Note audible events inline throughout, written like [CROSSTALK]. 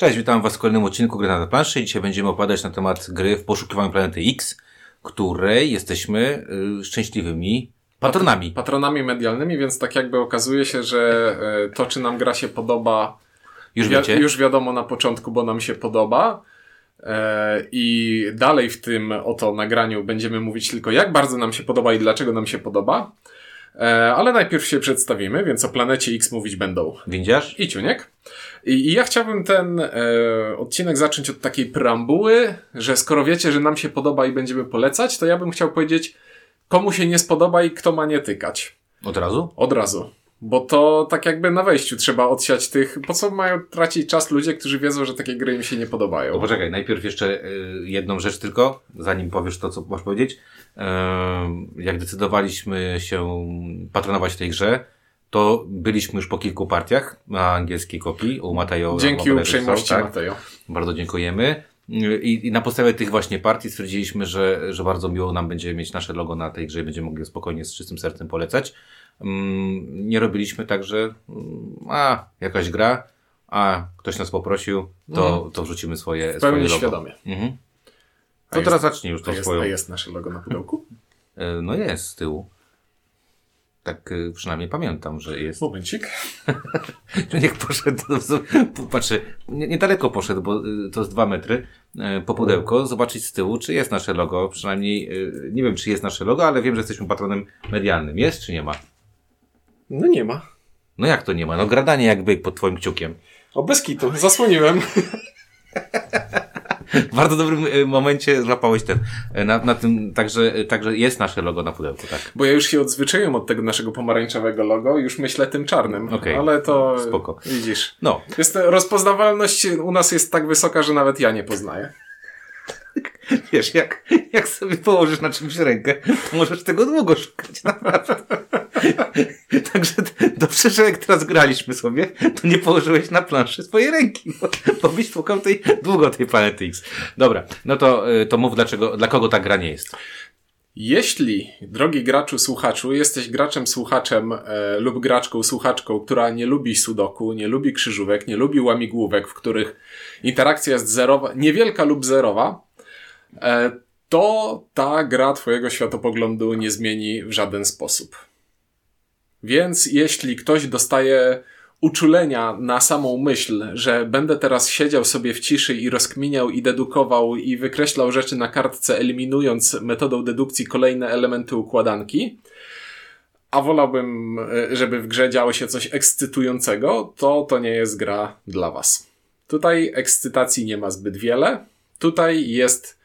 Cześć, witam Was w kolejnym odcinku Gry na planszy. Dzisiaj będziemy opowiadać na temat gry w poszukiwaniu planety X, której jesteśmy y, szczęśliwymi patronami. Patronami medialnymi, więc tak jakby okazuje się, że e, to, czy nam gra się podoba, Już wi- wiecie? już wiadomo na początku, bo nam się podoba. E, I dalej w tym oto nagraniu będziemy mówić tylko, jak bardzo nam się podoba i dlaczego nam się podoba. E, ale najpierw się przedstawimy, więc o planecie X mówić będą Windziarz? i Ciuniek. I, I ja chciałbym ten e, odcinek zacząć od takiej preambuły, że skoro wiecie, że nam się podoba i będziemy polecać, to ja bym chciał powiedzieć, komu się nie spodoba i kto ma nie tykać. Od razu? Od razu. Bo to tak jakby na wejściu trzeba odsiać tych, po co mają tracić czas ludzie, którzy wiedzą, że takie gry im się nie podobają. To poczekaj, najpierw jeszcze y, jedną rzecz tylko, zanim powiesz to, co masz powiedzieć. Jak decydowaliśmy się patronować w tej grze, to byliśmy już po kilku partiach na angielskiej kopii u Matejo. Dzięki uprzejmości tak. Matejo. Bardzo dziękujemy. I, I na podstawie tych właśnie partii stwierdziliśmy, że, że bardzo miło nam będzie mieć nasze logo na tej grze i będziemy mogli spokojnie z czystym sercem polecać. Mm, nie robiliśmy tak, że mm, a, jakaś gra, a ktoś nas poprosił, to, to wrzucimy swoje, W swoje pełni logo. świadomie. Mhm. To jest- teraz zacznij już tą jest, swoją. a jest nasze logo na pudełku? E, No jest z tyłu. Tak e, przynajmniej pamiętam, że jest. Momencik. [LAUGHS] Niech poszedł, no, patrzy, nie- niedaleko poszedł, bo y, to jest dwa metry po pudełko, zobaczyć z tyłu, czy jest nasze logo. Przynajmniej, nie wiem, czy jest nasze logo, ale wiem, że jesteśmy patronem medialnym. Jest, czy nie ma? No nie ma. No jak to nie ma? No gradanie jakby pod twoim kciukiem. O, bez kitu. Zasłoniłem. [LAUGHS] W bardzo dobrym y, momencie złapałeś ten, y, na, na tym, także, y, także jest nasze logo na pudełku, tak. Bo ja już się odzwyczaiłem od tego naszego pomarańczowego logo już myślę tym czarnym. Okej. Ale to Spoko. widzisz. No, Jest, rozpoznawalność u nas jest tak wysoka, że nawet ja nie poznaję. wiesz, jak, jak sobie położysz na czymś rękę, to możesz tego długo szukać, naprawdę. [LAUGHS] Także dobrze, że jak teraz graliśmy sobie, to nie położyłeś na planszy swojej ręki, bo, bo byś szukał tej, długo tej planety X. Dobra, no to, y, to mów dlaczego, dla kogo ta gra nie jest. Jeśli, drogi graczu, słuchaczu, jesteś graczem, słuchaczem e, lub graczką, słuchaczką, która nie lubi sudoku, nie lubi krzyżówek, nie lubi łamigłówek, w których interakcja jest zerowa, niewielka lub zerowa, e, to ta gra twojego światopoglądu nie zmieni w żaden sposób. Więc jeśli ktoś dostaje uczulenia na samą myśl, że będę teraz siedział sobie w ciszy i rozkminiał i dedukował i wykreślał rzeczy na kartce, eliminując metodą dedukcji kolejne elementy układanki, a wolałbym, e, żeby w grze działo się coś ekscytującego, to to nie jest gra dla was. Tutaj ekscytacji nie ma zbyt wiele. Tutaj jest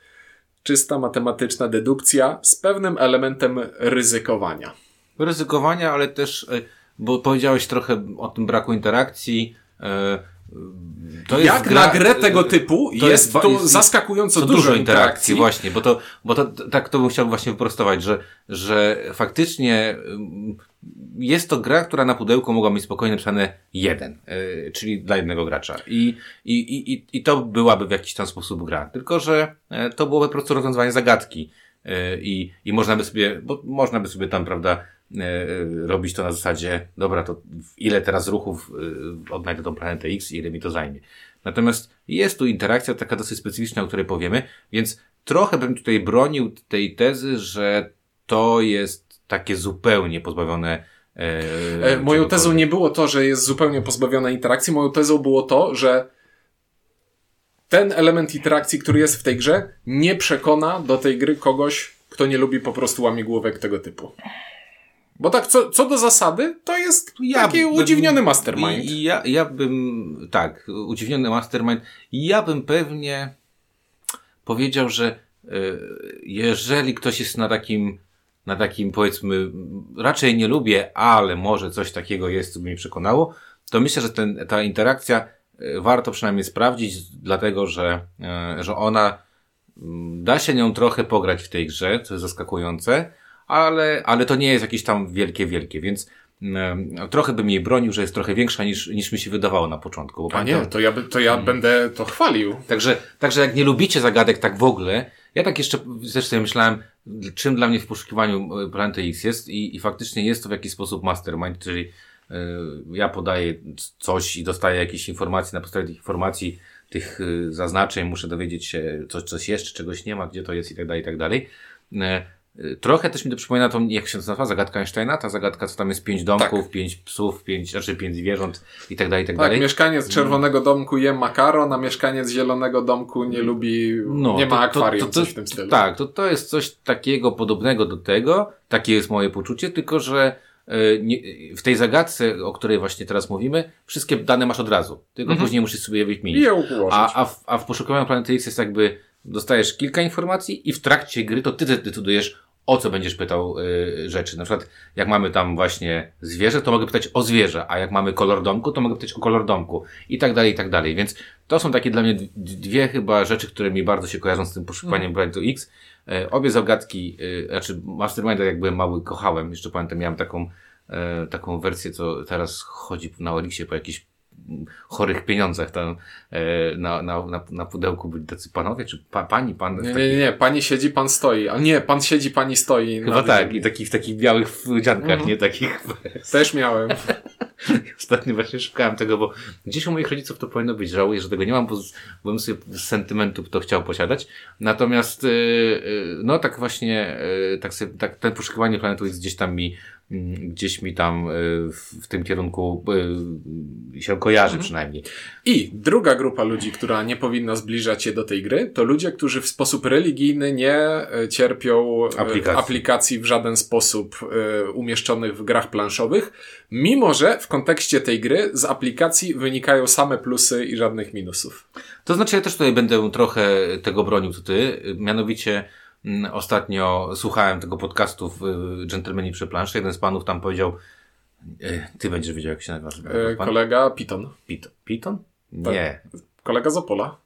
czysta matematyczna dedukcja z pewnym elementem ryzykowania. Ryzykowania, ale też, y, bo powiedziałeś trochę o tym braku interakcji, y, to jest Jak gra, na grę tego typu to jest, ba- tu zaskakująco to dużo, interakcji. właśnie, bo to, bo to tak to bym chciał właśnie wyprostować, że, że faktycznie ym, jest to gra, która na pudełku mogła mieć spokojnie napisane jeden, czyli dla jednego gracza. I, i, i, i- to byłaby w jakiś tam sposób gra. Tylko, że e, to byłoby po prostu rozwiązywanie zagadki. I, I można by sobie, bo można by sobie tam, prawda, e, robić to na zasadzie, dobra, to ile teraz ruchów e, odnajdę tą planetę X i ile mi to zajmie. Natomiast jest tu interakcja taka dosyć specyficzna, o której powiemy, więc trochę bym tutaj bronił tej tezy, że to jest takie zupełnie pozbawione e, E, Moją tezą nie było to, że jest zupełnie pozbawiona interakcji. Moją tezą było to, że ten element interakcji, który jest w tej grze, nie przekona do tej gry kogoś, kto nie lubi po prostu łamigłówek tego typu. Bo tak, co, co do zasady, to jest taki bym- udziwniony mastermind. Ja, ja bym, tak, udziwniony mastermind. Ja bym pewnie powiedział, że e, jeżeli ktoś jest na takim, na takim powiedzmy, raczej nie lubię, ale może coś takiego jest, co by mnie przekonało, to myślę, że ten, ta interakcja e, warto przynajmniej sprawdzić, dlatego że, e, że ona mm, da się nią trochę pograć w tej grze, co jest zaskakujące, ale, ale to nie jest jakieś tam wielkie, wielkie, więc trochę bym jej bronił, że jest trochę większa niż, niż mi się wydawało na początku. Bo A pamiętam- nie, to ja, by- to ja Hmm. będę to chwalił. Także, także jak nie lubicie zagadek tak w ogóle, ja tak jeszcze też sobie myślałem, czym dla mnie w poszukiwaniu e, Planety X jest i, i faktycznie jest to w jakiś sposób mastermind, czyli e, ja podaję coś i dostaję jakieś informacje, na podstawie tych informacji tych y, zaznaczeń, muszę dowiedzieć się, coś, coś jeszcze, czegoś nie ma, gdzie to jest i tak dalej, i tak dalej. Trochę też mi to przypomina tą, jak się to nazywa, zagadka Einsteina, ta zagadka, co tam jest pięć domków, Tak. pięć psów, pięć, znaczy pięć zwierząt i tak dalej, i tak, Tak, dalej. mieszkaniec czerwonego domku je makaron, a mieszkaniec zielonego domku nie lubi, No, nie ma to- to- akwarium, to- to- coś w tym stylu. Tak, to, to jest coś takiego podobnego do tego, takie jest moje poczucie, tylko że e, w tej zagadce, o której właśnie teraz mówimy, wszystkie dane masz od razu, tylko Mhm. później musisz sobie je wymienić. A, a, w, a w poszukiwaniu Planety X jest jakby, dostajesz kilka informacji i w trakcie gry to ty decydujesz, o co będziesz pytał y, rzeczy. Na przykład, jak mamy tam właśnie zwierzę, to mogę pytać o zwierzę, a jak mamy kolor domku, to mogę pytać o kolor domku. I tak dalej, i tak dalej. Więc to są takie dla mnie dwie chyba rzeczy, które mi bardzo się kojarzą z tym poszukiwaniem Planetu X. E, obie zagadki, y, znaczy Masterminda jak byłem mały kochałem. Jeszcze pamiętam, miałem taką, e, taką wersję, co teraz chodzi na Olixie po jakichś mm, chorych pieniądzach tam e, na, na, na, pudełku byli tacy panowie, czy pa, pani, pan. Nie, takich- nie, nie, pani siedzi, pan stoi. A nie, pan siedzi, pani stoi. Chyba tak, i takich, w takich białych dziankach, Mhm. nie takich. [LAUGHS] Też miałem. [LAUGHS] Ostatnio właśnie szukałem tego, bo gdzieś u moich rodziców to powinno być. Żałuję, że tego nie mam, bo, bym sobie z sentymentu to chciał posiadać. Natomiast, yy, no tak właśnie, yy, tak, sobie, tak ten poszukiwanie planetu jest gdzieś tam mi, mm, gdzieś mi tam yy, w, tym kierunku yy, się kojarzy przynajmniej. I druga grupa ludzi, która nie powinna zbliżać się do tej gry, to ludzie, którzy w sposób religijny nie e, cierpią e, Aplikacji. aplikacji w żaden sposób e, umieszczonych w grach planszowych, mimo że w kontekście tej gry z aplikacji wynikają same plusy i żadnych minusów. To znaczy, ja też tutaj będę trochę tego bronił, co ty. Mianowicie ostatnio słuchałem tego podcastu w y, Gentlemani przy planszy. Jeden z panów tam powiedział, y, ty będziesz wiedział, jak się nazywa. E, kolega Piton. Piton? Tak. Nie. Kolega z Opola.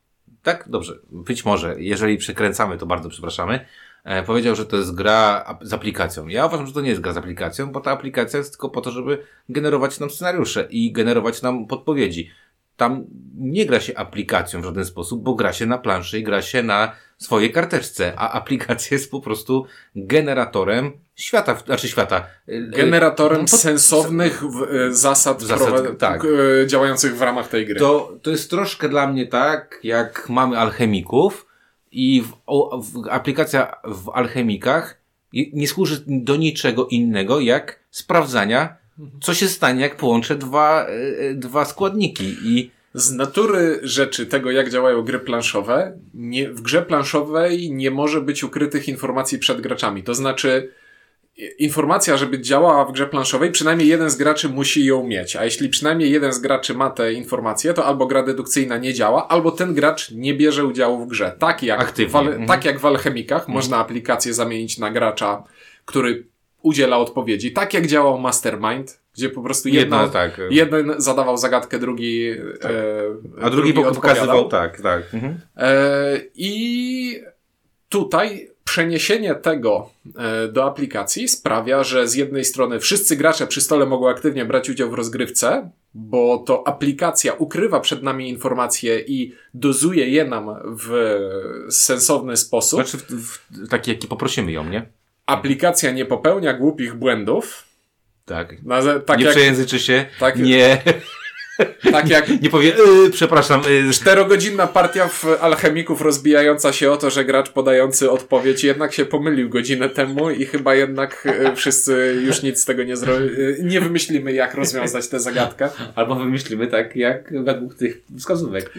Tak, dobrze. Być może. Jeżeli przekręcamy, to bardzo przepraszamy. E, powiedział, że to jest gra z aplikacją. Ja uważam, że to nie jest gra z aplikacją, bo ta aplikacja jest tylko po to, żeby generować nam scenariusze i generować nam podpowiedzi. Tam nie gra się aplikacją w żaden sposób, bo gra się na planszy i gra się na swojej karteczce, a aplikacja jest po prostu generatorem świata, znaczy świata. e, Generatorem no, pod- sensownych e, zasad, Zasad, tak. e, działających w ramach tej gry. To, to jest troszkę dla mnie tak, jak mamy alchemików i w, o, w, aplikacja w alchemikach nie służy do niczego innego, jak sprawdzania, co się stanie, jak połączę dwa, dwa składniki i Z natury rzeczy tego, jak działają gry planszowe, nie, w grze planszowej nie może być ukrytych informacji przed graczami. To znaczy, informacja, żeby działała w grze planszowej, przynajmniej jeden z graczy musi ją mieć. A jeśli przynajmniej jeden z graczy ma te informacje, to albo gra dedukcyjna nie działa, albo ten gracz nie bierze udziału w grze. Tak jak, Aktywnie. w, Mhm. tak jak w alchemikach można aplikację zamienić na gracza, który udziela odpowiedzi. Tak jak działał Mastermind, gdzie po prostu jedna, jedno tak. Jeden zadawał zagadkę, drugi. E, a drugi, odpowiadał. pokazywał, tak, tak. Mhm. E, I tutaj przeniesienie tego e, do aplikacji sprawia, że z jednej strony wszyscy gracze przy stole mogą aktywnie brać udział w rozgrywce, bo to aplikacja ukrywa przed nami informacje i dozuje je nam w sensowny sposób. Znaczy, w, w, taki, jaki poprosimy ją, nie? Aplikacja nie popełnia głupich błędów. Tak. Na, tak, nie jak, przejęzyczy się, tak- nie, [LAUGHS] tak jak nie powie, yy, przepraszam, yy, Czterogodzinna partia w Alchemików rozbijająca się o to, że gracz podający odpowiedź jednak się pomylił godzinę temu i chyba jednak e, wszyscy już nic z tego nie zrobili. Nie wymyślimy, jak rozwiązać tę zagadkę. albo wymyślimy tak, jak według tych wskazówek.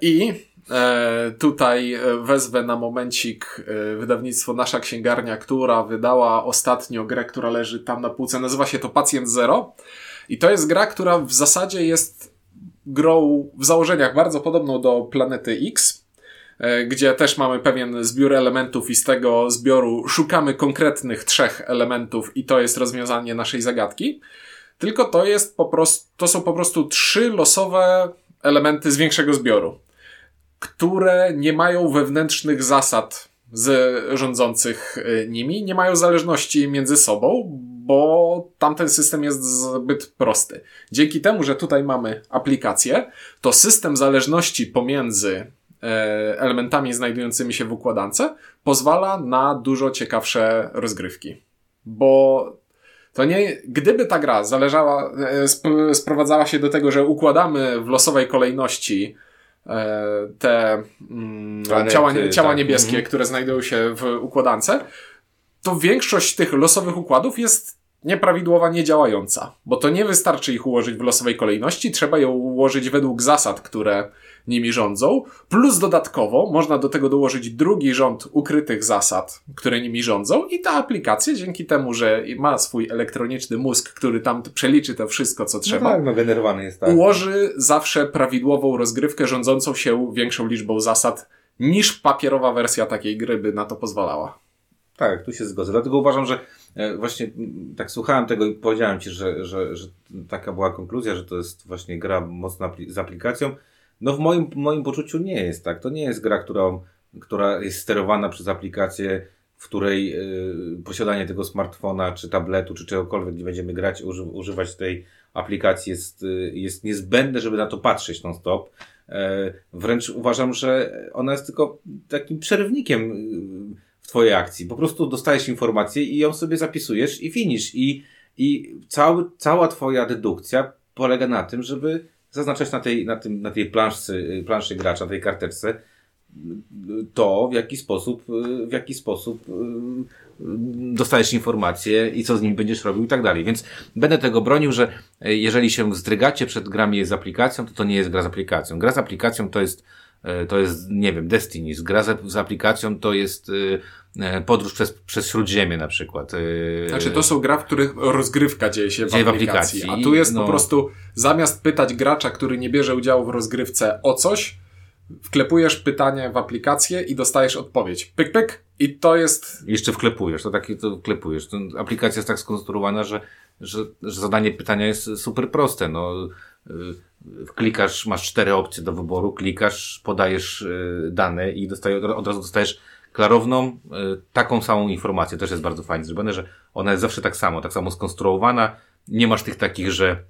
I e, tutaj e, wezwę na momencik e, wydawnictwo Nasza Księgarnia, która wydała ostatnio grę, która leży tam na półce. Nazywa się to Pacjent Zero. I to jest gra, która w zasadzie jest grą w założeniach bardzo podobną do Planety X, e, gdzie też mamy pewien zbiór elementów i z tego zbioru szukamy konkretnych trzech elementów i to jest rozwiązanie naszej zagadki. Tylko to jest po prostu, to są po prostu trzy losowe elementy z większego zbioru, które nie mają wewnętrznych zasad z rządzących y, nimi, nie mają zależności między sobą, bo tamten system jest zbyt prosty. Dzięki temu, że tutaj mamy aplikację, to system zależności pomiędzy e, elementami znajdującymi się w układance pozwala na dużo ciekawsze rozgrywki. Bo to nie, gdyby ta gra zależała, e, sp, sprowadzała się do tego, że układamy w losowej kolejności e, te mm, Planety, ciała, ciała tak. niebieskie, Mhm. które znajdują się w układance, to większość tych losowych układów jest nieprawidłowa, niedziałająca. Bo to nie wystarczy ich ułożyć w losowej kolejności, trzeba je ułożyć według zasad, które nimi rządzą, plus dodatkowo można do tego dołożyć drugi rząd ukrytych zasad, które nimi rządzą i ta aplikacja dzięki temu, że ma swój elektroniczny mózg, który tam przeliczy to wszystko, co trzeba, No tak, no generowany jest tak. ułoży zawsze prawidłową rozgrywkę rządzącą się większą liczbą zasad niż papierowa wersja takiej gry by na to pozwalała. Tak, tu się zgodzę. Dlatego uważam, że e, właśnie tak słuchałem tego i powiedziałem Ci, że, że, że taka była konkluzja, że to jest właśnie gra mocno apli- z aplikacją. No w moim, moim poczuciu nie jest tak. To nie jest gra, którą, która jest sterowana przez aplikację, w której y, posiadanie tego smartfona, czy tabletu, czy czegokolwiek, gdzie będziemy grać, uży, używać tej aplikacji jest, y, jest niezbędne, żeby na to patrzeć non-stop. E, wręcz uważam, że ona jest tylko takim przerywnikiem y, w Twojej akcji. Po prostu dostajesz informację i ją sobie zapisujesz i finisz. I, i cały, cała Twoja dedukcja polega na tym, żeby zaznaczać na tej, na tym, na tej planszce, y, planszy gracza, tej karteczce, to w jaki sposób, w jaki sposób y, dostajesz informacje i co z nimi będziesz robił i tak dalej. Więc będę tego bronił, że jeżeli się zdrygacie przed grami z aplikacją, to to nie jest gra z aplikacją. Gra z aplikacją to jest to jest, nie wiem, Destiny. Gra z, z aplikacją to jest y, y, podróż przez, przez Śródziemie na przykład. Znaczy, to są gra, w których rozgrywka dzieje się w Dzieje w aplikacji. aplikacji. A tu jest No. po prostu, zamiast pytać gracza, który nie bierze udziału w rozgrywce o coś, wklepujesz pytanie w aplikację i dostajesz odpowiedź. Pyk, pyk. I to jest Jeszcze wklepujesz, to takie to wklepujesz. Aplikacja jest tak skonstruowana, że, że, że zadanie pytania jest super proste. No, klikasz, masz cztery opcje do wyboru, klikasz, podajesz y, dane i dostaje, od razu dostajesz klarowną, y, taką samą informację. Też jest bardzo fajnie zrobione, że ona jest zawsze tak samo, tak samo skonstruowana. Nie masz tych takich, że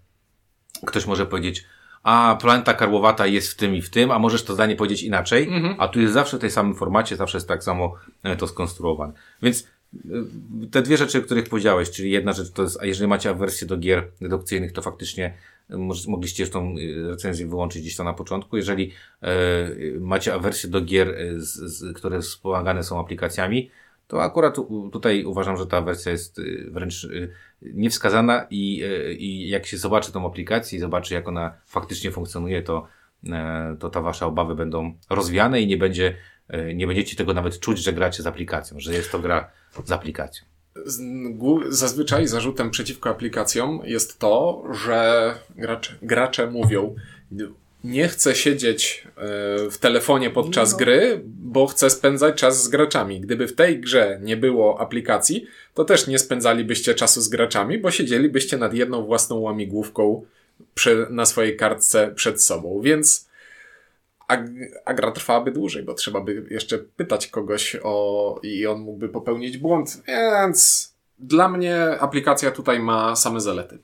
ktoś może powiedzieć, a planeta karłowata jest w tym i w tym, a możesz to zdanie powiedzieć inaczej, a tu jest zawsze w tej samym formacie, zawsze jest tak samo e, to skonstruowane. Więc y, te dwie rzeczy, o których powiedziałeś, czyli jedna rzecz to jest, a jeżeli macie awersję do gier dedukcyjnych, to faktycznie y, mogliście tą y, recenzję wyłączyć gdzieś tam na początku. Jeżeli e, macie awersję do gier, z, które wspomagane są aplikacjami, to akurat tutaj uważam, że ta wersja jest y, wręcz y, niewskazana i, y, i jak się zobaczy tą aplikację i zobaczy, jak ona faktycznie funkcjonuje, to, e, to ta wasza obawy będą rozwiane i nie będzie, e, nie będziecie tego nawet czuć, że gracie z aplikacją, że jest to gra z aplikacją. Zazwyczaj zarzutem przeciwko aplikacjom jest to, że gracze, gracze mówią, nie chcę siedzieć e, w telefonie podczas No. gry, bo chcę spędzać czas z graczami. Gdyby w tej grze nie było aplikacji, to też nie spędzalibyście czasu z graczami, bo siedzielibyście nad jedną własną łamigłówką przy, na swojej kartce przed sobą. Więc a, a gra trwałaby dłużej, bo trzeba by jeszcze pytać kogoś o i on mógłby popełnić błąd, więc dla mnie aplikacja tutaj ma same zalety.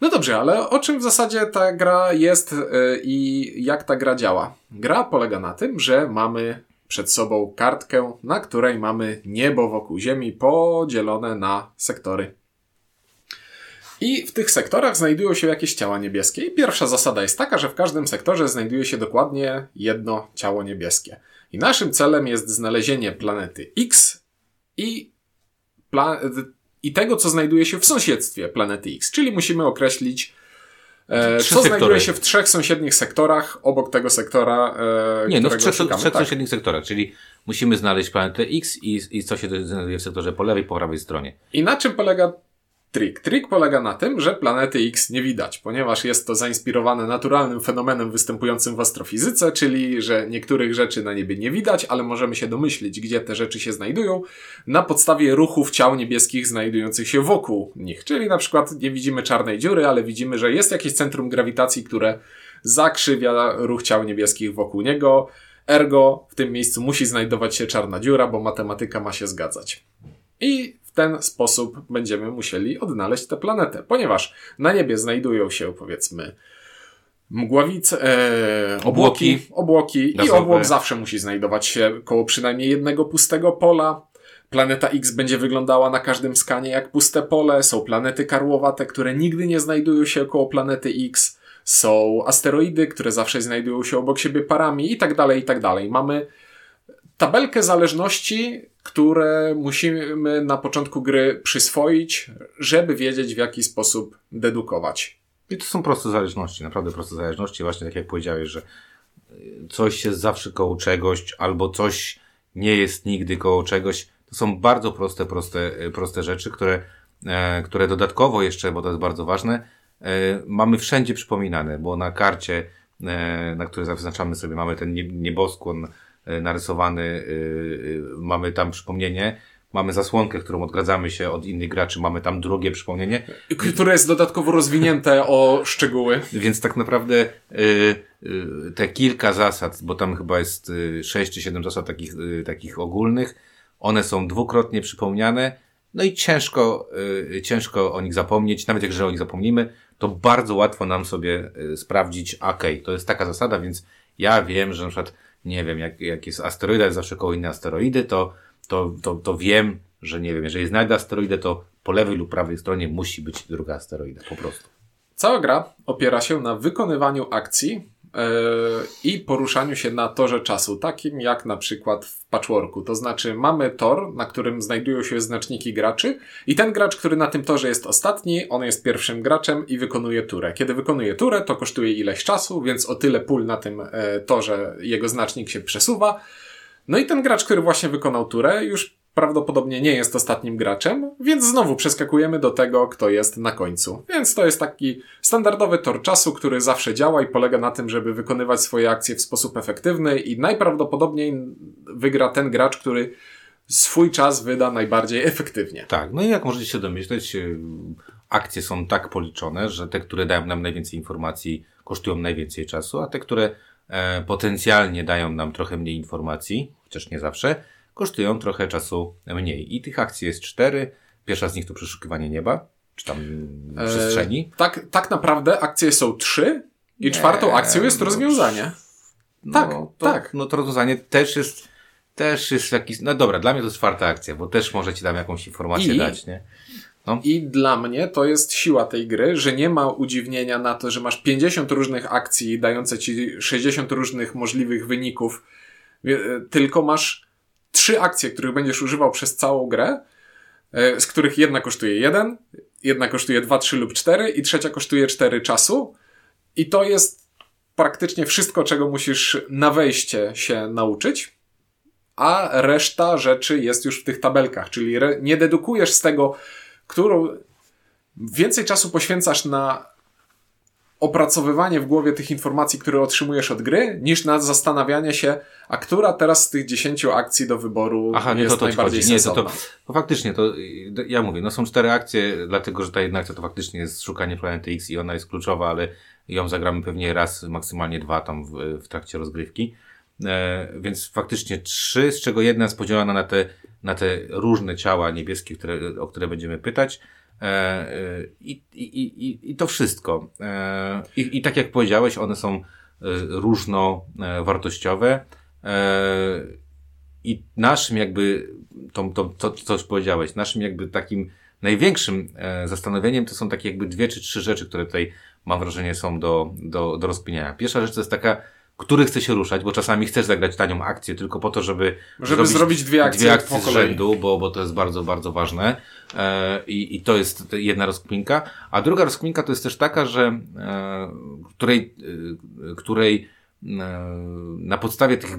No dobrze, ale o czym w zasadzie ta gra jest yy, i jak ta gra działa? Gra polega na tym, że mamy przed sobą kartkę, na której mamy niebo wokół Ziemi podzielone na sektory. I w tych sektorach znajdują się jakieś ciała niebieskie. I pierwsza zasada jest taka, że w każdym sektorze znajduje się dokładnie jedno ciało niebieskie. I naszym celem jest znalezienie planety X i, pla- i tego, co znajduje się w sąsiedztwie planety X. Czyli musimy określić, e, co sektory. znajduje się w trzech sąsiednich sektorach obok tego sektora, e, Nie, no w trzech, szukamy. trzech Tak. sąsiednich sektorach, czyli musimy znaleźć planetę X i, i co się znajduje w sektorze po lewej, po prawej stronie. I na czym polega trik? Trik polega na tym, że planety X nie widać, ponieważ jest to zainspirowane naturalnym fenomenem występującym w astrofizyce, czyli że niektórych rzeczy na niebie nie widać, ale możemy się domyślić, gdzie te rzeczy się znajdują na podstawie ruchów ciał niebieskich znajdujących się wokół nich. Czyli na przykład nie widzimy czarnej dziury, ale widzimy, że jest jakieś centrum grawitacji, które zakrzywia ruch ciał niebieskich wokół niego. Ergo w tym miejscu musi znajdować się czarna dziura, bo matematyka ma się zgadzać. I w ten sposób będziemy musieli odnaleźć tę planetę, ponieważ na niebie znajdują się, powiedzmy, mgławice, e, obłoki, Obłoki. obłoki i obłok zawsze musi znajdować się koło przynajmniej jednego pustego pola. Planeta X będzie wyglądała na każdym skanie jak puste pole. Są planety karłowate, które nigdy nie znajdują się koło planety X. są asteroidy, które zawsze znajdują się obok siebie parami i tak dalej, i tak dalej. Mamy tabelkę zależności, które musimy na początku gry przyswoić, żeby wiedzieć w jaki sposób dedukować. I to są proste zależności, naprawdę proste zależności. Właśnie tak jak powiedziałeś, że coś jest zawsze koło czegoś, albo coś nie jest nigdy koło czegoś. To są bardzo proste, proste, proste rzeczy, które, e, które dodatkowo jeszcze, bo to jest bardzo ważne, e, mamy wszędzie przypominane, bo na karcie, e, na której zaznaczamy sobie, mamy ten nieboskłon narysowany, mamy tam przypomnienie, mamy zasłonkę, którą odgradzamy się od innych graczy, mamy tam drugie przypomnienie. Które jest dodatkowo rozwinięte o szczegóły. Więc tak naprawdę te kilka zasad, bo tam chyba jest sześć czy siedem zasad takich, takich ogólnych, one są dwukrotnie przypomniane, no i ciężko, ciężko o nich zapomnieć, nawet jak że o nich zapomnimy, to bardzo łatwo nam sobie sprawdzić, ok, to jest taka zasada, więc ja wiem, że na przykład, nie wiem, jak, jak jest asteroida, jest zawsze koło innej asteroidy, to to, to, to wiem, że nie wiem, jeżeli znajdę asteroidę, to po lewej lub prawej stronie musi być druga asteroida, po prostu. Cała gra opiera się na wykonywaniu akcji i poruszaniu się na torze czasu, takim jak na przykład w patchworku. To znaczy mamy tor, na którym znajdują się znaczniki graczy i ten gracz, który na tym torze jest ostatni, on jest pierwszym graczem i wykonuje turę. Kiedy wykonuje turę, to kosztuje ileś czasu, więc o tyle pól na tym e, torze jego znacznik się przesuwa. No i ten gracz, który właśnie wykonał turę, już prawdopodobnie nie jest ostatnim graczem, więc znowu przeskakujemy do tego, kto jest na końcu. Więc to jest taki standardowy tor czasu, który zawsze działa i polega na tym, żeby wykonywać swoje akcje w sposób efektywny i najprawdopodobniej wygra ten gracz, który swój czas wyda najbardziej efektywnie. Tak, no i jak możecie się domyśleć, y, akcje są tak policzone, że te, które dają nam najwięcej informacji, kosztują najwięcej czasu, a te, które e, potencjalnie dają nam trochę mniej informacji, chociaż nie zawsze, kosztują trochę czasu mniej. I tych akcji jest cztery. Pierwsza z nich to przeszukiwanie nieba, czy tam e, przestrzeni. tak, tak naprawdę akcje są trzy i nie, czwartą akcją jest no, rozwiązanie. No, tak, to, tak. No to rozwiązanie też jest, też jest jakiś, no dobra, dla mnie to jest czwarta akcja, bo też może ci tam jakąś informację I, dać, nie? No. I dla mnie to jest siła tej gry, że nie ma udziwnienia na to, że masz 50 różnych akcji dające ci 60 różnych możliwych wyników tylko masz trzy akcje, których będziesz używał przez całą grę, e, z których jedna kosztuje jeden, jedna kosztuje dwa, trzy lub cztery i trzecia kosztuje cztery czasu. I to jest praktycznie wszystko, czego musisz na wejście się nauczyć. A reszta rzeczy jest już w tych tabelkach, czyli nie dedukujesz z tego, którą więcej czasu poświęcasz na opracowywanie w głowie tych informacji, które otrzymujesz od gry, niż na zastanawianie się, a która teraz z tych 10 akcji do wyboru Aha, nie, jest to, to najbardziej chodzi. Nie, to, to, to faktycznie, to ja mówię, no są cztery akcje, dlatego, że ta jedna akcja to faktycznie jest szukanie planety X i ona jest kluczowa, ale ją zagramy pewnie raz, maksymalnie dwa tam w, w trakcie rozgrywki. E, więc faktycznie trzy, z czego jedna jest podzielona na te, na te różne ciała niebieskie, które, o które będziemy pytać. E, e, I, i, i, i to wszystko. E, I, I tak jak powiedziałeś, one są różnowartościowe. I naszym jakby, to, to, to, już powiedziałeś, naszym jakby takim największym zastanowieniem to są takie jakby dwie czy trzy rzeczy, które tutaj mam wrażenie są do, do, do rozkminiania. Pierwsza rzecz to jest taka, który chce się ruszać, bo czasami chcesz zagrać tanią akcję tylko po to, żeby, żeby zrobić, zrobić dwie akcje, dwie akcje z rzędu, bo, bo to jest bardzo, bardzo ważne. E, i, I to jest jedna rozkminka. A druga rozkminka to jest też taka, że e, której, e, której e, na podstawie tych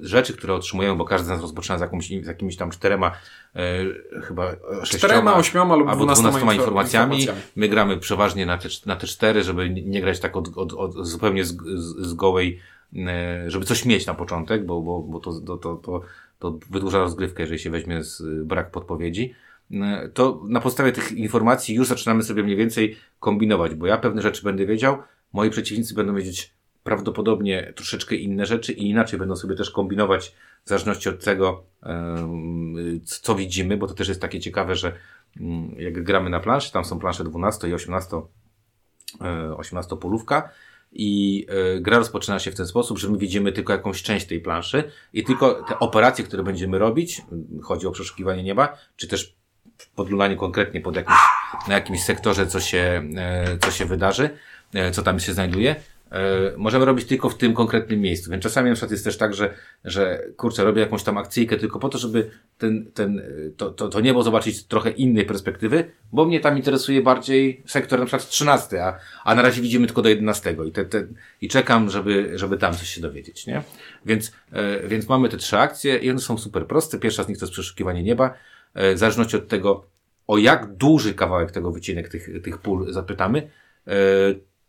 rzeczy, które otrzymujemy, bo każdy z nas rozpoczyna z, jakąś, z jakimiś tam czterema, e, chyba czterema, ośmioma lub dwunastoma informacjami. informacjami. My gramy przeważnie na te, na te cztery, żeby nie grać tak od, od, od zupełnie z, z, z gołej żeby coś mieć na początek, bo, bo, bo to, to, to, to, to wydłuża rozgrywkę, jeżeli się weźmie z brak podpowiedzi, e, to na podstawie tych informacji już zaczynamy sobie mniej więcej kombinować, bo ja pewne rzeczy będę wiedział, moi przeciwnicy będą wiedzieć prawdopodobnie troszeczkę inne rzeczy i inaczej będą sobie też kombinować w zależności od tego, co widzimy, bo to też jest takie ciekawe, że mm, jak gramy na planszy, tam są plansze 12 i 18, 18 e, polówka, i y, gra rozpoczyna się w ten sposób, że my widzimy tylko jakąś część tej planszy i tylko te operacje, które będziemy robić, chodzi o przeszukiwanie nieba, czy też podglądanie konkretnie pod jakimś, na jakimś sektorze, co się, y, co się wydarzy, e, co tam się znajduje. E, możemy robić tylko w tym konkretnym miejscu. Więc czasami na przykład jest też tak, że, że kurczę, robię jakąś tam akcyjkę tylko po to, żeby ten, ten, to, to, to niebo zobaczyć z trochę innej perspektywy, bo mnie tam interesuje bardziej sektor na przykład 13, a, a na razie widzimy tylko do 11 i, te, te, i czekam, żeby, żeby tam coś się dowiedzieć, nie? Więc, e, więc mamy te trzy akcje i one są super proste. Pierwsza z nich to jest przeszukiwanie nieba. E, w zależności od tego, o jak duży kawałek tego wycinek tych, tych pól zapytamy,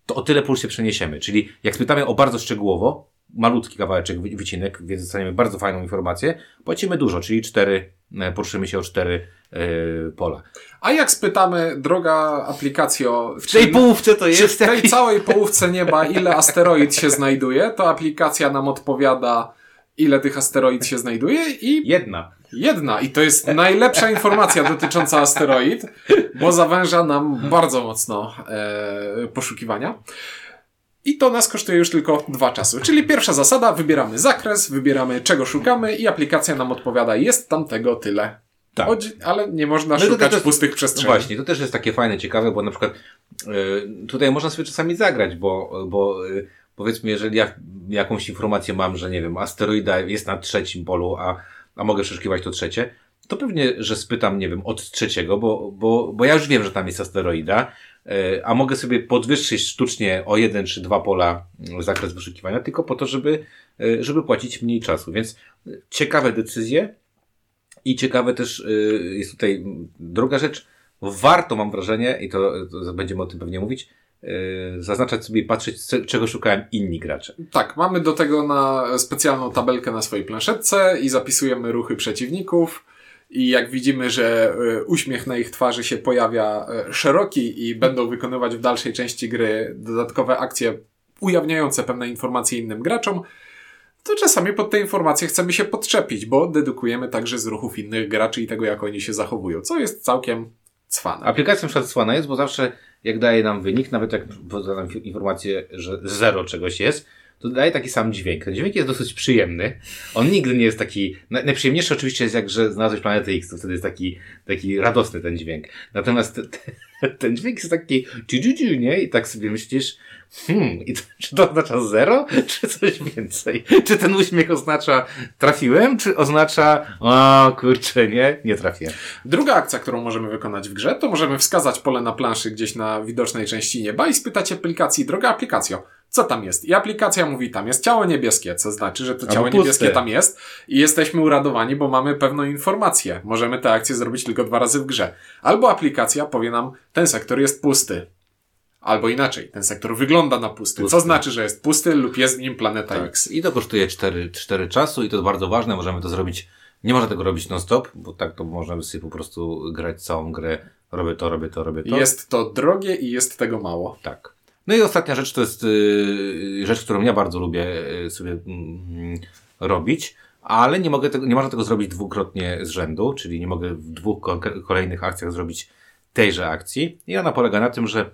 to o tyle pól się przeniesiemy. Czyli jak spytamy o bardzo szczegółowo, malutki kawałeczek wycinek, więc dostaniemy bardzo fajną informację, płacimy dużo, czyli cztery, e, poruszymy się o cztery yy, pola. A jak spytamy, droga aplikacjo, w tej połówce to jest. w tej całej połówce nieba, ile asteroid się znajduje, to aplikacja nam odpowiada, ile tych asteroid się znajduje i. Jedna. Jedna i to jest najlepsza informacja dotycząca asteroid, bo zawęża nam bardzo mocno e, poszukiwania. I to nas kosztuje już tylko dwa czasy. Czyli pierwsza zasada, wybieramy zakres, wybieramy czego szukamy i aplikacja nam odpowiada, jest tam tego tyle. Tak. ale nie można no szukać jest, pustych przestrzeni. No właśnie, to też jest takie fajne, ciekawe, bo na przykład y, tutaj można sobie czasami zagrać, bo, bo y, powiedzmy, jeżeli ja jakąś informację mam, że nie wiem, asteroida jest na trzecim polu, a a mogę przeszukiwać to trzecie, to pewnie, że spytam, nie wiem, od trzeciego, bo, bo, bo ja już wiem, że tam jest asteroida, e, a mogę sobie podwyższyć sztucznie o jeden czy dwa pola mm, zakres wyszukiwania, tylko po to, żeby, e, żeby płacić mniej czasu. Więc ciekawe decyzje i ciekawe też e, jest tutaj druga rzecz. Warto, mam wrażenie, i to, to będziemy o tym pewnie mówić, zaznaczać sobie i patrzeć, czego szukają inni gracze. Tak, mamy do tego na specjalną tabelkę na swojej planszetce i zapisujemy ruchy przeciwników. I jak widzimy, że yy, uśmiech na ich twarzy się pojawia yy, szeroki i będą wykonywać w dalszej części gry dodatkowe akcje ujawniające pewne informacje innym graczom, to czasami pod te informacje chcemy się podczepić, bo dedukujemy także z ruchów innych graczy i tego, jak oni się zachowują, co jest całkiem cwane. Aplikacja przykład cwana jest, bo zawsze jak daje nam wynik, nawet jak poda nam informację, że zero czegoś jest, to daje taki sam dźwięk. Ten dźwięk jest dosyć przyjemny. On nigdy nie jest taki. Najprzyjemniejszy oczywiście jest jak, że znalazłeś planetę X, to wtedy jest taki, taki radosny ten dźwięk. Natomiast ten dźwięk jest taki nie? I tak sobie myślisz, hmm, i to, czy to oznacza zero, czy coś więcej? Czy ten uśmiech oznacza trafiłem, czy oznacza o kurczę, nie, nie trafiłem. Druga akcja, którą możemy wykonać w grze, to możemy wskazać pole na planszy gdzieś na widocznej części nieba i spytać aplikacji, droga aplikacjo, co tam jest? I aplikacja mówi, tam jest ciało niebieskie, co znaczy, że to ciało niebieskie tam jest i jesteśmy uradowani, bo mamy pewną informację. Możemy tę akcję zrobić tylko dwa razy w grze. Albo aplikacja powie nam, ten sektor jest pusty. Albo inaczej, ten sektor wygląda na pusty, pusty. co znaczy, że jest pusty lub jest w nim planeta tak. X. I to kosztuje 4, 4 czasu i to jest bardzo ważne, możemy to zrobić, nie można tego robić non-stop, bo tak to możemy sobie po prostu grać całą grę, robię to, robię to, robię to. Jest to drogie i jest tego mało. Tak. No i ostatnia rzecz to jest yy, rzecz, którą ja bardzo lubię yy, sobie yy, robić, ale nie mogę tego, nie można tego zrobić dwukrotnie z rzędu, czyli nie mogę w dwóch kolejnych akcjach zrobić tejże akcji. I ona polega na tym, że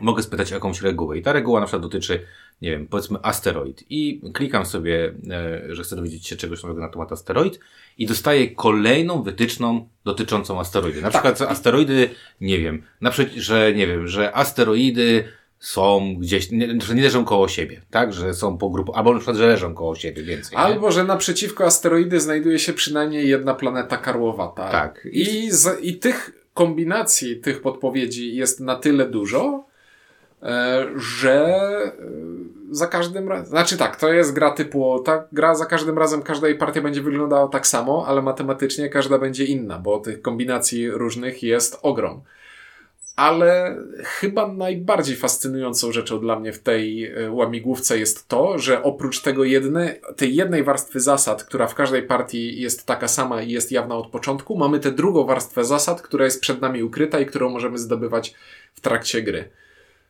mogę spytać o jakąś regułę. I ta reguła na przykład dotyczy, nie wiem, powiedzmy asteroid. I klikam sobie, e, że chcę dowiedzieć się czegoś nowego na temat asteroid i dostaję kolejną wytyczną dotyczącą asteroidy. Na tak. przykład asteroidy, nie wiem, na przykład, że nie wiem, że asteroidy są gdzieś, nie, że nie leżą koło siebie, tak? Że są po grupu, albo na przykład, że leżą koło siebie więcej. Albo, nie? że naprzeciwko asteroidy znajduje się przynajmniej jedna planeta karłowata. Tak. I, z, I tych kombinacji, tych podpowiedzi jest na tyle dużo, że e, za każdym razem, znaczy tak, to jest gra typu, ta gra za każdym razem, każda jej partia będzie wyglądała tak samo, ale matematycznie każda będzie inna, bo tych kombinacji różnych jest ogrom ale chyba najbardziej fascynującą rzeczą dla mnie w tej e, łamigłówce jest to, że oprócz tego jedne, tej jednej warstwy zasad, która w każdej partii jest taka sama i jest jawna od początku, mamy tę drugą warstwę zasad, która jest przed nami ukryta i którą możemy zdobywać w trakcie gry.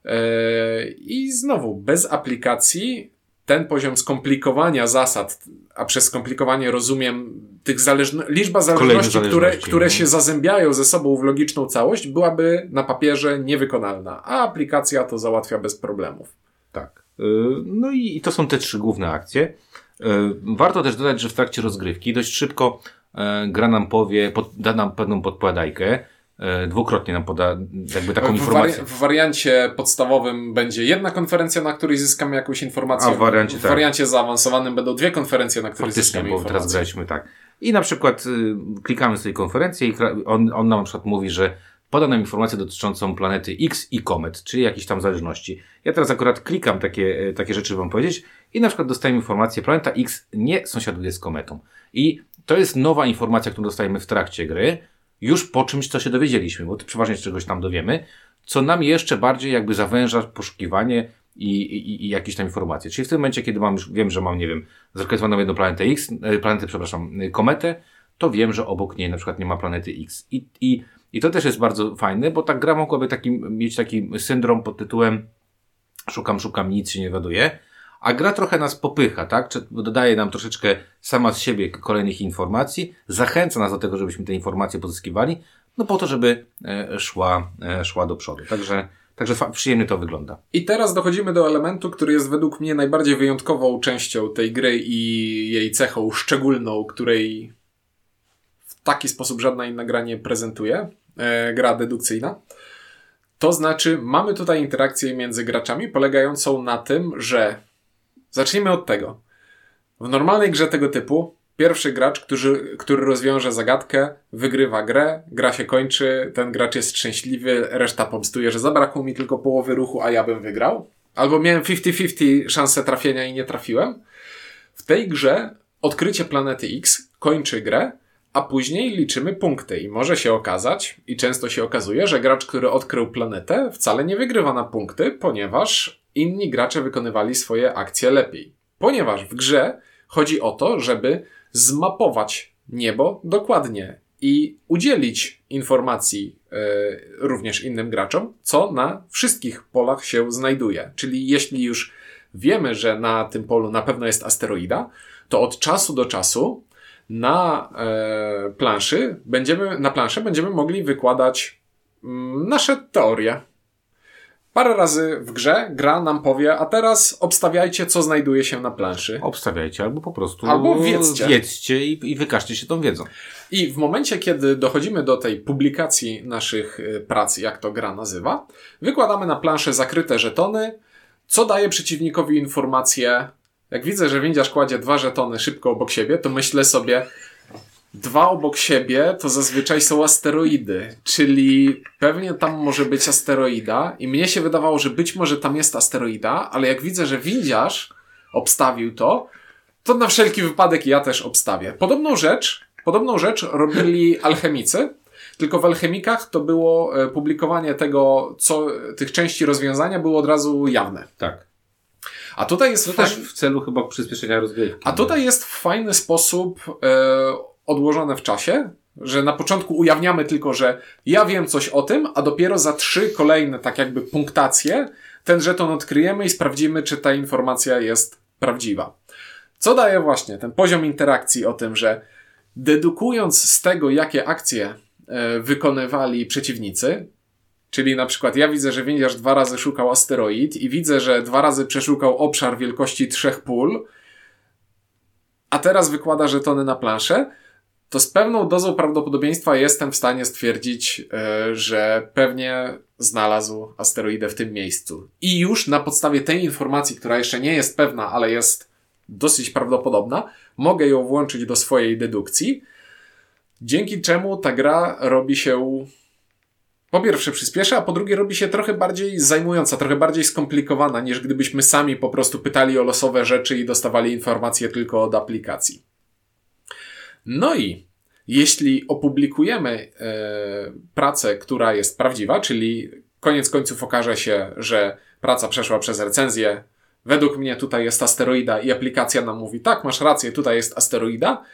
E, I znowu, bez aplikacji ten poziom skomplikowania zasad, a przez skomplikowanie rozumiem tych zależno liczba zależności, zależności które, które no. się zazębiają ze sobą w logiczną całość, byłaby na papierze niewykonalna, a aplikacja to załatwia bez problemów. Tak. Y, no i to są te trzy główne akcje. Y, warto też dodać, że w trakcie rozgrywki dość szybko gra nam powie, da nam pewną podkładajkę, e, dwukrotnie nam poda jakby taką w, informację. wari- w wariancie podstawowym będzie jedna konferencja, na której zyskamy jakąś informację. A w wariancie w tak. wariancie zaawansowanym będą dwie konferencje, na których Faktycznie, zyskamy bo informację. teraz graliśmy tak. I na przykład y, klikamy sobie konferencję i on, on nam na przykład mówi, że poda nam informację dotyczącą planety X i komet, czyli jakiejś tam zależności. Ja teraz akurat klikam takie, e, takie rzeczy wam powiedzieć i na przykład dostaję informację, planeta X nie sąsiaduje z kometą. I to jest nowa informacja, którą dostajemy w trakcie gry, już po czymś, co się dowiedzieliśmy, bo przeważnie z czegoś tam dowiemy, co nam jeszcze bardziej jakby zawęża poszukiwanie i, i, i jakieś tam informacje. Czyli w tym momencie, kiedy mam już, wiem, że mam, nie wiem, zlokalizowaną jedną planetę X, e, planetę, przepraszam, e, kometę, to wiem, że obok niej na przykład nie ma planety X. I, i, i to też jest bardzo fajne, bo ta gra mogłaby taki, mieć taki syndrom pod tytułem szukam, szukam, nic się nie waduje, a gra trochę nas popycha, tak? Dodaje nam troszeczkę sama z siebie kolejnych informacji, zachęca nas do tego, żebyśmy te informacje pozyskiwali, no po to, żeby e, szła, e, szła do przodu. Także, także przyjemnie to wygląda. I teraz dochodzimy do elementu, który jest według mnie najbardziej wyjątkową częścią tej gry i jej cechą szczególną, której w taki sposób żadna inna gra nie prezentuje. E, gra dedukcyjna. To znaczy, mamy tutaj interakcję między graczami polegającą na tym, że zacznijmy od tego. W normalnej grze tego typu pierwszy gracz, który, który rozwiąże zagadkę, wygrywa grę, gra się kończy, ten gracz jest szczęśliwy, reszta pomstuje, że zabrakło mi tylko połowy ruchu, a ja bym wygrał. Albo miałem 50-50 szansę trafienia i nie trafiłem. W tej grze odkrycie planety X kończy grę, a później liczymy punkty i może się okazać, i często się okazuje, że gracz, który odkrył planetę, wcale nie wygrywa na punkty, ponieważ inni gracze wykonywali swoje akcje lepiej. Ponieważ w grze chodzi o to, żeby zmapować niebo dokładnie i udzielić informacji e, również innym graczom, co na wszystkich polach się znajduje. Czyli jeśli już wiemy, że na tym polu na pewno jest asteroida, to od czasu do czasu na e, planszy będziemy, na planszę będziemy mogli wykładać mm, nasze teorie. Parę razy w grze gra nam powie, a teraz obstawiajcie, co znajduje się na planszy. Obstawiajcie albo po prostu Albo wiedzcie. wiedzcie i, i wykażcie się tą wiedzą. I w momencie, kiedy dochodzimy do tej publikacji naszych y, prac, jak to gra nazywa, wykładamy na planszę zakryte żetony, co daje przeciwnikowi informację. Jak widzę, że windiarz kładzie dwa żetony szybko obok siebie, to myślę sobie, dwa obok siebie to zazwyczaj są asteroidy, czyli pewnie tam może być asteroida i mnie się wydawało, że być może tam jest asteroida, ale jak widzę, że windiarz obstawił to, to na wszelki wypadek ja też obstawię. Podobną rzecz, podobną rzecz robili alchemicy, tylko w alchemikach to było e, publikowanie tego, co, tych części rozwiązania było od razu jawne. Tak. A tutaj jest To fajn- też w celu chyba przyspieszenia rozgrywki. a tutaj jest w fajny sposób e, odłożone w czasie, że na początku ujawniamy tylko, że ja wiem coś o tym, a dopiero za trzy kolejne, tak jakby punktacje, ten żeton odkryjemy i sprawdzimy, czy ta informacja jest prawdziwa. Co daje właśnie ten poziom interakcji o tym, że dedukując z tego, jakie akcje e, wykonywali przeciwnicy, Czyli na przykład ja widzę, że windiarz dwa razy szukał asteroid i widzę, że dwa razy przeszukał obszar wielkości trzech pól, a teraz wykłada żetony na planszę, to z pewną dozą prawdopodobieństwa jestem w stanie stwierdzić, e, że pewnie znalazł asteroidę w tym miejscu. I już na podstawie tej informacji, która jeszcze nie jest pewna, ale jest dosyć prawdopodobna, mogę ją włączyć do swojej dedukcji, dzięki czemu ta gra robi się po pierwsze przyspiesza, a po drugie robi się trochę bardziej zajmująca, trochę bardziej skomplikowana, niż gdybyśmy sami po prostu pytali o losowe rzeczy i dostawali informacje tylko od aplikacji. No i jeśli opublikujemy e, pracę, która jest prawdziwa, czyli koniec końców okaże się, że praca przeszła przez recenzję, według mnie tutaj jest asteroida i aplikacja nam mówi, tak, masz rację, tutaj jest asteroida,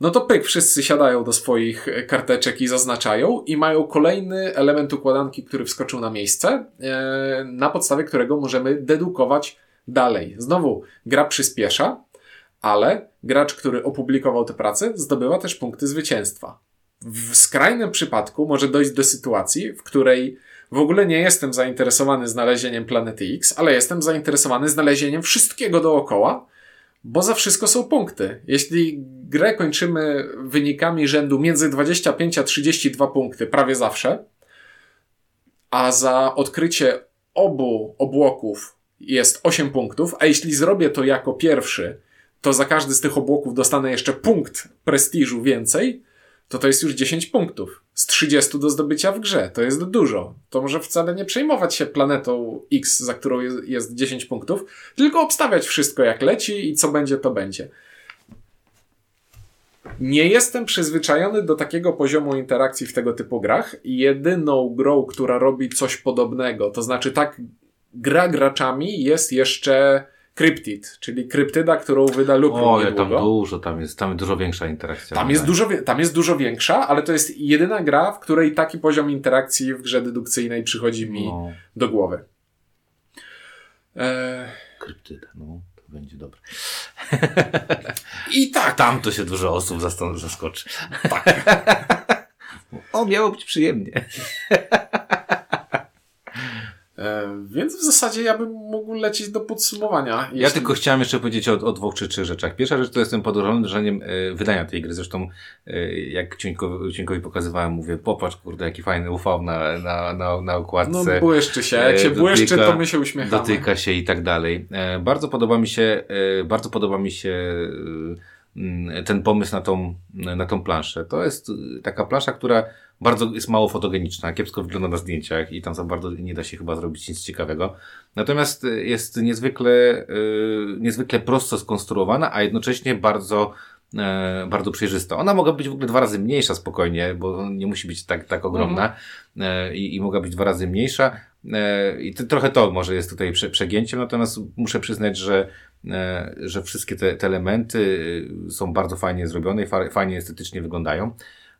no to pyk, wszyscy siadają do swoich karteczek i zaznaczają i mają kolejny element układanki, który wskoczył na miejsce, e, na podstawie którego możemy dedukować dalej. Znowu, gra przyspiesza, ale gracz, który opublikował tę pracę, zdobywa też punkty zwycięstwa. W skrajnym przypadku może dojść do sytuacji, w której w ogóle nie jestem zainteresowany znalezieniem planety X, ale jestem zainteresowany znalezieniem wszystkiego dookoła, bo za wszystko są punkty. Jeśli grę kończymy wynikami rzędu między 25 a 32 punkty prawie zawsze, a za odkrycie obu obłoków jest 8 punktów, a jeśli zrobię to jako pierwszy, to za każdy z tych obłoków dostanę jeszcze punkt prestiżu więcej, to to jest już 10 punktów. Z 30 do zdobycia w grze. To jest dużo. To może wcale nie przejmować się planetą X, za którą jest, jest 10 punktów, tylko obstawiać wszystko jak leci i co będzie, to będzie. Nie jestem przyzwyczajony do takiego poziomu interakcji w tego typu grach. Jedyną grą, która robi coś podobnego, to znaczy tak gra graczami jest jeszcze Cryptid, czyli kryptyda, którą wyda lub O, ja tam dużo, tam jest, tam dużo większa interakcja. Tam jest, dużo, tam jest dużo większa, ale to jest jedyna gra, w której taki poziom interakcji w grze dedukcyjnej przychodzi mi no. do głowy. E... Kryptyda, no to będzie dobre. [LAUGHS] I tak. Tam to się dużo osób zaskoczy. Tak. [LAUGHS] o, miało być przyjemnie. [LAUGHS] E, więc w zasadzie ja bym mógł lecieć do podsumowania. Jeśli... Ja tylko chciałem jeszcze powiedzieć o, o, dwóch czy trzech rzeczach. Pierwsza rzecz to jestem pod wrażeniem e, wydania tej gry. Zresztą e, jak Ciuńkowi, Ciuńkowi pokazywałem, mówię, popatrz kurde, jaki fajny UV na, na, na, na okładce. No błyszczy się. Jak się dotyka, błyszczy, to my się uśmiechamy. Dotyka się i tak dalej. Bardzo podoba mi się, bardzo podoba mi się ten pomysł na tą, na tą planszę. To jest taka plansza, która bardzo jest mało fotogeniczna, kiepsko wygląda na zdjęciach i tam za bardzo nie da się chyba zrobić nic ciekawego. Natomiast jest niezwykle, yy, niezwykle prosto skonstruowana, a jednocześnie bardzo e, bardzo przejrzysta. Ona mogła być w ogóle dwa razy mniejsza spokojnie, bo nie musi być tak, tak ogromna mhm. e, i, i mogła być dwa razy mniejsza. E, I to, trochę to może jest tutaj prze, przegięciem, natomiast muszę przyznać, że, że wszystkie te, te elementy są bardzo fajnie zrobione i fa, fajnie estetycznie wyglądają.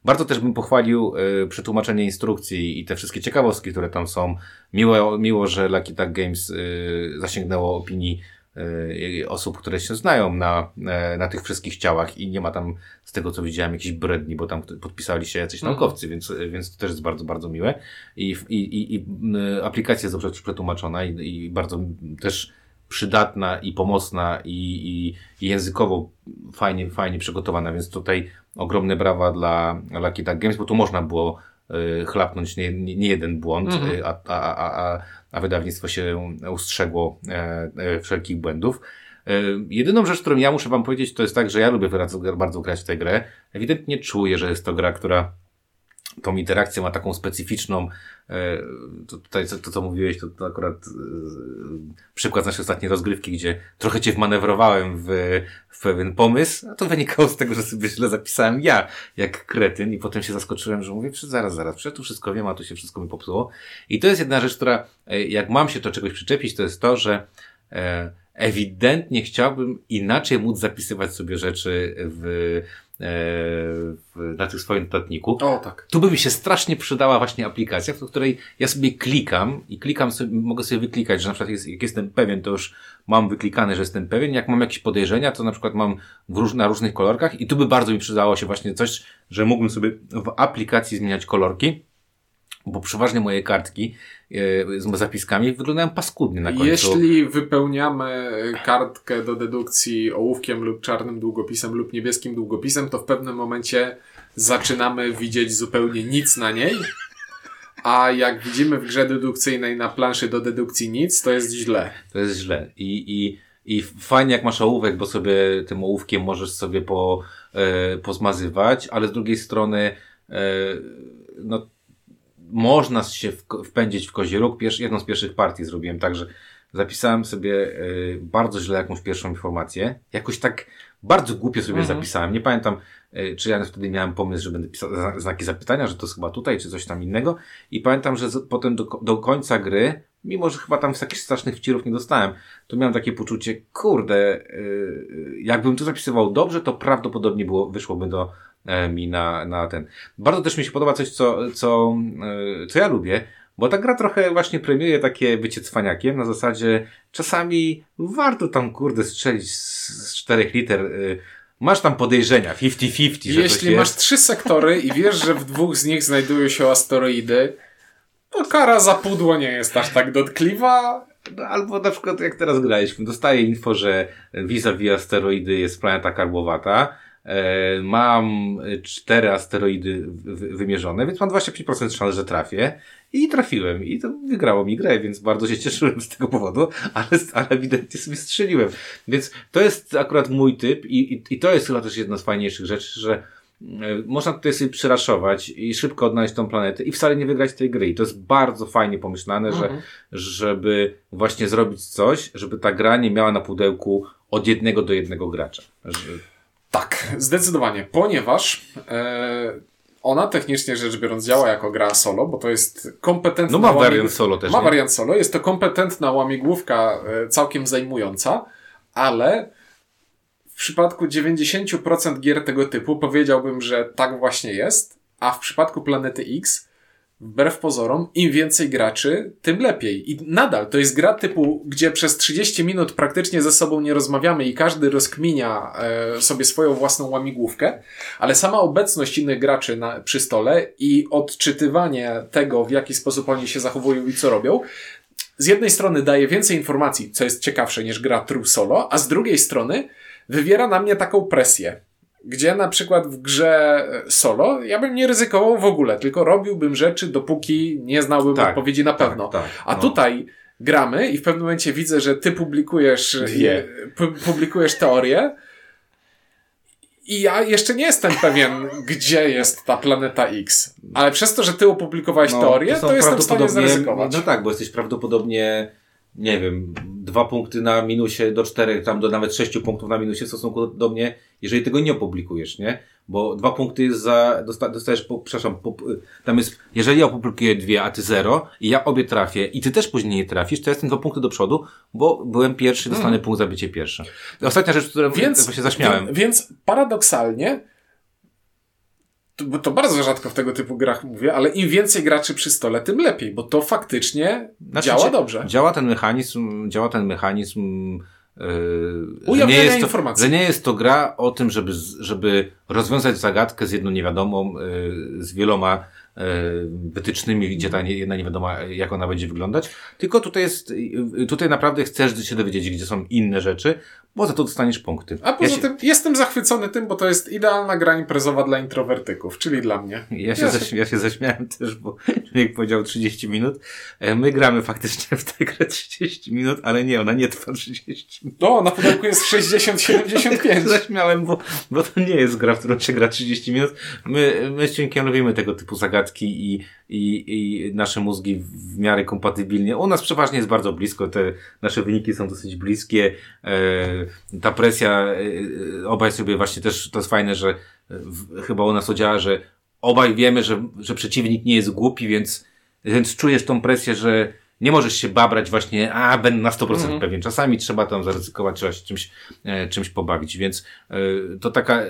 Bardzo też bym pochwalił y, przetłumaczenie instrukcji i te wszystkie ciekawostki, które tam są. Miło, miło że Lucky Tag Games y, zasięgnęło opinii y, osób, które się znają na, na tych wszystkich ciałach i nie ma tam, z tego co widziałem, jakichś bredni, bo tam podpisali się jacyś mhm. naukowcy, więc, więc to też jest bardzo, bardzo miłe. I, i, i, i aplikacja jest dobrze przetłumaczona i, i bardzo też przydatna i pomocna i, i, językowo fajnie, fajnie przygotowana, więc tutaj ogromne brawa dla Lucky Duck Games, bo tu można było y, chlapnąć nie, nie, nie jeden błąd, mhm. y, a, a, a, a, a wydawnictwo się ustrzegło e, e, wszelkich błędów. E, jedyną rzecz, którą ja muszę wam powiedzieć, to jest tak, że ja lubię bardzo, bardzo grać w tę grę. Ewidentnie czuję, że jest to gra, która tą interakcję ma taką specyficzną, e, to, tutaj to, to co mówiłeś, to, to akurat e, przykład z naszej ostatniej rozgrywki, gdzie trochę cię wmanewrowałem w, w pewien pomysł, a to wynikało z tego, że sobie źle zapisałem ja, jak kretyn i potem się zaskoczyłem, że mówię, zaraz, zaraz, przecież tu wszystko wiem, a tu się wszystko mi popsuło. I to jest jedna rzecz, która, e, jak mam się do czegoś przyczepić, to jest to, że ewidentnie chciałbym inaczej móc zapisywać sobie rzeczy w w, na tym swoim notatniku. O, tak. Tu by mi się strasznie przydała właśnie aplikacja, w której ja sobie klikam i klikam sobie, mogę sobie wyklikać, że na przykład jest, jak jestem pewien, to już mam wyklikane, że jestem pewien. Jak mam jakieś podejrzenia, to na przykład mam róż, na różnych kolorkach i tu by bardzo mi przydało się właśnie coś, że mógłbym sobie w aplikacji zmieniać kolorki bo przeważnie moje kartki e, z zapiskami wyglądają paskudnie na końcu. Jeśli wypełniamy kartkę do dedukcji ołówkiem lub czarnym długopisem lub niebieskim długopisem, to w pewnym momencie zaczynamy widzieć zupełnie nic na niej. A jak widzimy w grze dedukcyjnej na planszy do dedukcji nic, to jest źle. To jest źle. I, i, i fajnie jak masz ołówek, bo sobie tym ołówkiem możesz sobie po, e, pozmazywać, ale z drugiej strony e, no można się wpędzić w kozi róg. Pierwszy, jedną z pierwszych partii zrobiłem tak, że zapisałem sobie y, bardzo źle jakąś pierwszą informację. Jakoś tak bardzo głupio sobie mhm. zapisałem. Nie pamiętam, y, czy ja wtedy miałem pomysł, że będę pisał znaki zapytania, że to jest chyba tutaj, czy coś tam innego. I pamiętam, że z, potem do, do końca gry, mimo że chyba tam z jakichś strasznych wcirów nie dostałem, to miałem takie poczucie, kurde, y, jakbym to zapisywał dobrze, to prawdopodobnie było, wyszłoby do mi na, na ten. Bardzo też mi się podoba coś, co, co, e, co ja lubię, bo ta gra trochę właśnie premiuje takie bycie cwaniakiem, na zasadzie czasami warto tam kurde strzelić z czterech liter e, Masz tam podejrzenia, 50-50, że Jeśli masz trzy sektory i wiesz, że w dwóch z nich znajdują się asteroidy, to kara za pudło nie jest aż tak dotkliwa. No, albo na przykład jak teraz graliśmy, dostaję info, że vis-a-vis asteroidy jest planeta karbowata, E, mam cztery asteroidy wymierzone, więc mam 25% szans, że trafię. I trafiłem. I to wygrało mi grę, więc bardzo się cieszyłem z tego powodu, ale, ale ewidentnie sobie strzeliłem. Więc to jest akurat mój typ i, i, i to jest chyba też jedna z fajniejszych rzeczy, że e, można tutaj sobie przyraszować i szybko odnaleźć tą planetę i wcale nie wygrać tej gry. I to jest bardzo fajnie pomyślane, mhm. że, żeby właśnie zrobić coś, żeby ta gra nie miała na pudełku od jednego do jednego gracza. Że... Tak, zdecydowanie, ponieważ e, ona technicznie rzecz biorąc działa jako gra solo, bo to jest kompetentna... No ma wariant solo też. Ma nie? wariant solo, jest to kompetentna łamigłówka e, całkiem zajmująca, ale w przypadku 90% gier tego typu powiedziałbym, że tak właśnie jest, a w przypadku Planety X wbrew pozorom, im więcej graczy, tym lepiej. I nadal to jest gra typu, gdzie przez 30 minut praktycznie ze sobą nie rozmawiamy i każdy rozkminia e, sobie swoją własną łamigłówkę, ale sama obecność innych graczy na, przy stole i odczytywanie tego, w jaki sposób oni się zachowują i co robią, z jednej strony daje więcej informacji, co jest ciekawsze niż gra true solo, a z drugiej strony wywiera na mnie taką presję gdzie na przykład w grze solo ja bym nie ryzykował w ogóle, tylko robiłbym rzeczy, dopóki nie znałbym tak, odpowiedzi na tak, pewno. Tak, tak, A no. tutaj gramy i w pewnym momencie widzę, że ty publikujesz, yeah. publikujesz teorię i ja jeszcze nie jestem pewien, gdzie jest ta planeta X. Ale przez to, że ty opublikowałeś no, teorię, to, to jestem w stanie zaryzykować. No tak, bo jesteś prawdopodobnie nie wiem, dwa punkty na minusie do czterech, tam do nawet sześciu punktów na minusie w stosunku do mnie, jeżeli tego nie opublikujesz, nie? Bo dwa punkty jest za, dosta, dostajesz, po, przepraszam, po, tam jest, jeżeli ja opublikuję dwie, a ty zero i ja obie trafię i ty też później nie trafisz, to jestem dwa punkty do przodu, bo byłem pierwszy, dostanę hmm. punkt za bycie pierwszy. Ostatnia rzecz, którą więc, się zaśmiałem. Więc, więc paradoksalnie bo to bardzo rzadko w tego typu grach mówię, ale im więcej graczy przy stole, tym lepiej, bo to faktycznie znaczy, działa dobrze. Działa ten mechanizm, działa ten mechanizm Yy, że, nie jest to, informacji. że nie jest to gra o tym, żeby, żeby rozwiązać zagadkę z jedną niewiadomą, yy, z wieloma wytycznymi, gdzie ta jedna nie wiadomo, jak ona będzie wyglądać. Tylko tutaj jest, tutaj naprawdę chcesz się dowiedzieć, gdzie są inne rzeczy, bo za to dostaniesz punkty. A poza ja się... tym jestem zachwycony tym, bo to jest idealna gra imprezowa dla introwertyków, czyli dla mnie. Ja się, ja się... ja się zaśmiałem też, bo jak powiedział 30 minut. E, my gramy faktycznie w tę grę 30 minut, ale nie, ona nie trwa 30 minut. No, na pudełku jest 60-75. [LAUGHS] zaśmiałem, bo, bo to nie jest gra, w którą się gra 30 minut. My, my z lubimy tego typu i, i, i nasze mózgi w miarę kompatybilnie. U nas przeważnie jest bardzo blisko, te nasze wyniki są dosyć bliskie. E, ta presja, e, obaj sobie właśnie też, to jest fajne, że w, chyba u nas to działa, że obaj wiemy, że, że przeciwnik nie jest głupi, więc, więc czujesz tą presję, że nie możesz się babrać właśnie, a będę na 100% mm. pewien. Czasami trzeba tam zaryzykować, trzeba się czymś, e, czymś pobawić, więc e, to taka,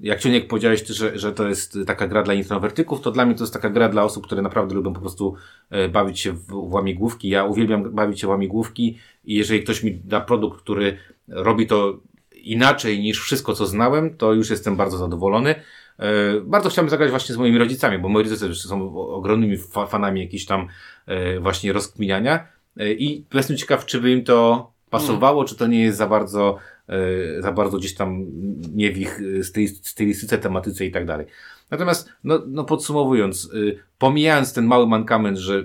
jak Ciuniek powiedziałeś, że, że to jest taka gra dla introwertyków, to dla mnie to jest taka gra dla osób, które naprawdę lubią po prostu e, bawić się w, w łamigłówki. Ja uwielbiam bawić się w łamigłówki i jeżeli ktoś mi da produkt, który robi to inaczej niż wszystko, co znałem, to już jestem bardzo zadowolony. E, bardzo chciałbym zagrać właśnie z moimi rodzicami, bo moi rodzice są ogromnymi fanami jakichś tam e, właśnie rozkminiania e, i jestem ciekaw, czy by im to pasowało, czy to nie jest za bardzo, za bardzo gdzieś tam nie w ich stylistyce, tematyce i tak dalej. Natomiast, no, no podsumowując, pomijając ten mały mankament, że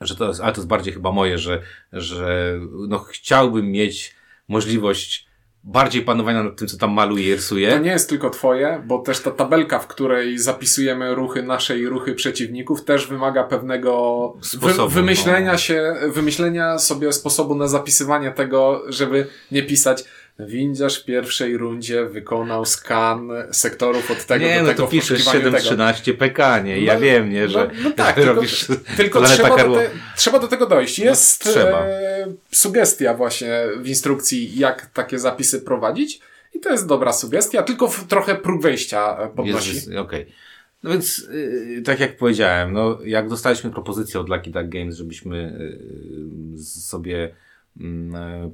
że to jest, ale to jest bardziej chyba moje, że, że no chciałbym mieć możliwość bardziej panowania nad tym, co tam maluje i rysuje. To nie jest tylko twoje, bo też ta tabelka, w której zapisujemy ruchy nasze i ruchy przeciwników, też wymaga pewnego Sposobu, wy wymyślenia no. się, wymyślenia sobie sposobu na zapisywanie tego, żeby nie pisać Windziarz w pierwszej rundzie wykonał skan sektorów od tego nie, do no tego. Nie, no to piszesz 713 PK, nie? Ja no, wiem, nie, że no, no tak, [LAUGHS] robisz tylko, tylko trzeba, do te, trzeba do tego dojść. No, jest no, trzeba. E, sugestia właśnie w instrukcji, jak takie zapisy prowadzić i to jest dobra sugestia, tylko w, trochę próg wejścia e, podnosi. Okej. Okay. No więc, yy, tak jak powiedziałem, no, jak dostaliśmy propozycję od Lucky Duck Games, żebyśmy yy, sobie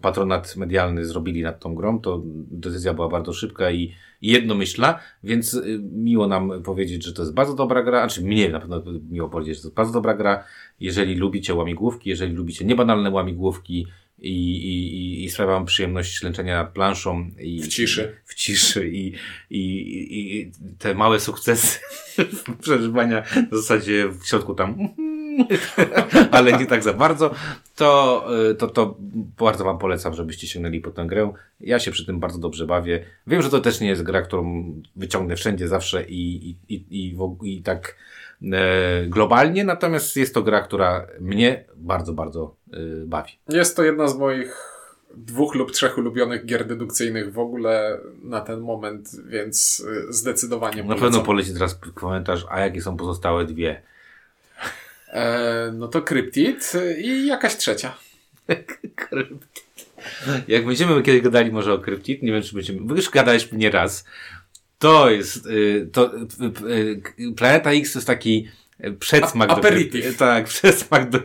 patronat medialny zrobili nad tą grą, to decyzja była bardzo szybka i, jednomyślna, więc y, miło nam powiedzieć, że to jest bardzo dobra gra, znaczy mnie na pewno miło powiedzieć, że to jest bardzo dobra gra. Jeżeli lubicie łamigłówki, jeżeli lubicie niebanalne łamigłówki, i, i, i, i sprawia wam przyjemność ślęczenia nad planszą. I, W ciszy. W ciszy i, i, i, i te małe sukcesy [LAUGHS] przeżywania w zasadzie w środku tam [LAUGHS] ale nie tak za bardzo, to, y, to, to bardzo Wam polecam, żebyście sięgnęli po tę grę. Ja się przy tym bardzo dobrze bawię. Wiem, że to też nie jest gra, którą wyciągnę wszędzie zawsze i, i, i, i, w, i tak e, globalnie, natomiast jest to gra, która mnie bardzo, bardzo y, bawi. Jest to jedna z moich dwóch lub trzech ulubionych gier dedukcyjnych w ogóle na ten moment, więc y, zdecydowanie Na polecam. pewno poleci teraz komentarz, a jakie są pozostałe dwie? E, no to Cryptid i jakaś trzecia. [LAUGHS] Kryptid. Jak będziemy kiedyś gadali może o Kryptid, nie wiem czy będziemy, wy już gadaliśmy nie raz, to jest, y, to, y, y, Planeta X to jest taki przedsmak do aperitif. Kryptid. [LAUGHS] Tak, przedsmak do.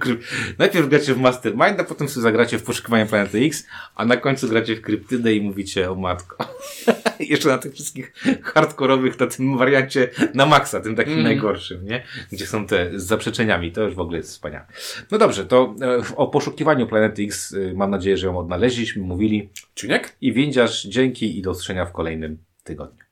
Najpierw gracie w Mastermind, a potem sobie zagracie w poszukiwanie Planety X, a na końcu gracie w Kryptydę i mówicie o matko. [LAUGHS] Jeszcze na tych wszystkich hardkorowych, na tym wariancie na maksa, tym takim Mm. najgorszym, nie? Gdzie są te z zaprzeczeniami. To już w ogóle jest wspaniałe. No dobrze, to e, o poszukiwaniu Planety X e, mam nadzieję, że ją odnaleźliśmy, mówili. Czuniek? I windziarz, dzięki i do usłyszenia w kolejnym tygodniu.